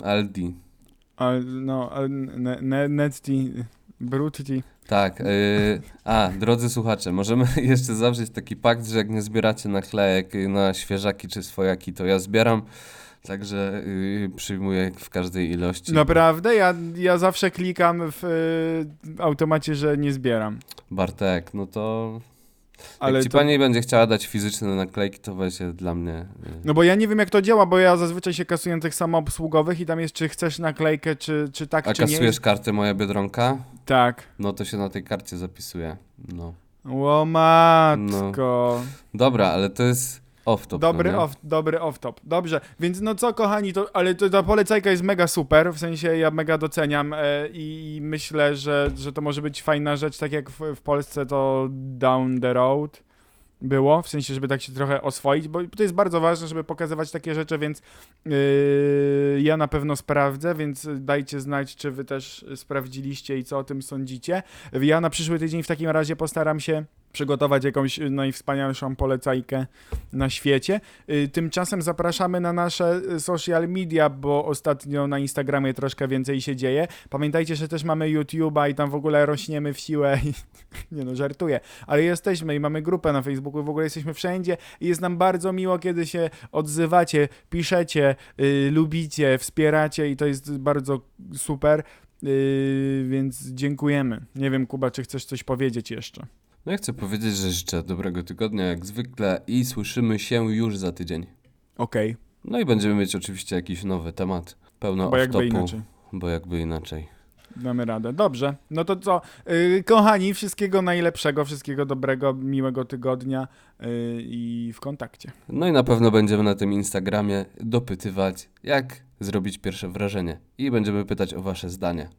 Aldi. A, no, a, ne, ne, Netty, Brutti. Tak. e, a, drodzy słuchacze, możemy [laughs] jeszcze zawrzeć taki pakt, że jak nie zbieracie naklejek na świeżaki czy swojaki, to ja zbieram. Także y, przyjmuję w każdej ilości. Naprawdę? Ja, ja zawsze klikam w y, automacie, że nie zbieram. Bartek, no to Ale jak ci to, pani będzie chciała dać fizyczne naklejki, to weź dla mnie. y, No bo ja nie wiem jak to działa, bo ja zazwyczaj się kasuję na tych samoobsługowych i tam jest czy chcesz naklejkę, czy, czy tak, A czy nie. kasujesz kartę Moja Biedronka? Tak. No to się na tej karcie zapisuje. No. Ło matko. Dobra, ale to jest off-top. Dobry, no off, dobry off-top. Dobrze, więc no co kochani, to, ale to, ta polecajka jest mega super, w sensie ja mega doceniam e, i myślę, że, że to może być fajna rzecz, tak jak w, w Polsce to Down the Road było, w sensie, żeby tak się trochę oswoić, bo to jest bardzo ważne, żeby pokazywać takie rzeczy, więc yy, ja na pewno sprawdzę, więc dajcie znać, czy wy też sprawdziliście i co o tym sądzicie. Ja na przyszły tydzień w takim razie postaram się przygotować jakąś najwspanialszą polecajkę na świecie. Y, Tymczasem zapraszamy na nasze y, social media, bo ostatnio na Instagramie troszkę więcej się dzieje. Pamiętajcie, że też mamy YouTube'a i tam w ogóle rośniemy w siłę. I, [laughs] nie no, żartuję, ale jesteśmy i mamy grupę na Facebooku i w ogóle jesteśmy wszędzie i jest nam bardzo miło, kiedy się odzywacie, piszecie, y, lubicie, wspieracie i to jest bardzo super. Y, więc dziękujemy. Nie wiem, Kuba, czy chcesz coś powiedzieć jeszcze? No ja chcę powiedzieć, że życzę dobrego tygodnia jak zwykle i słyszymy się już za tydzień. Okej, No i będziemy mieć oczywiście jakiś nowy temat, pełno bo jakby inaczej. bo jakby inaczej. Damy radę. Dobrze. No to co? Yy, kochani, wszystkiego najlepszego, wszystkiego dobrego, miłego tygodnia yy, i w kontakcie. No i na pewno będziemy na tym Instagramie dopytywać, jak zrobić pierwsze wrażenie i będziemy pytać o wasze zdanie.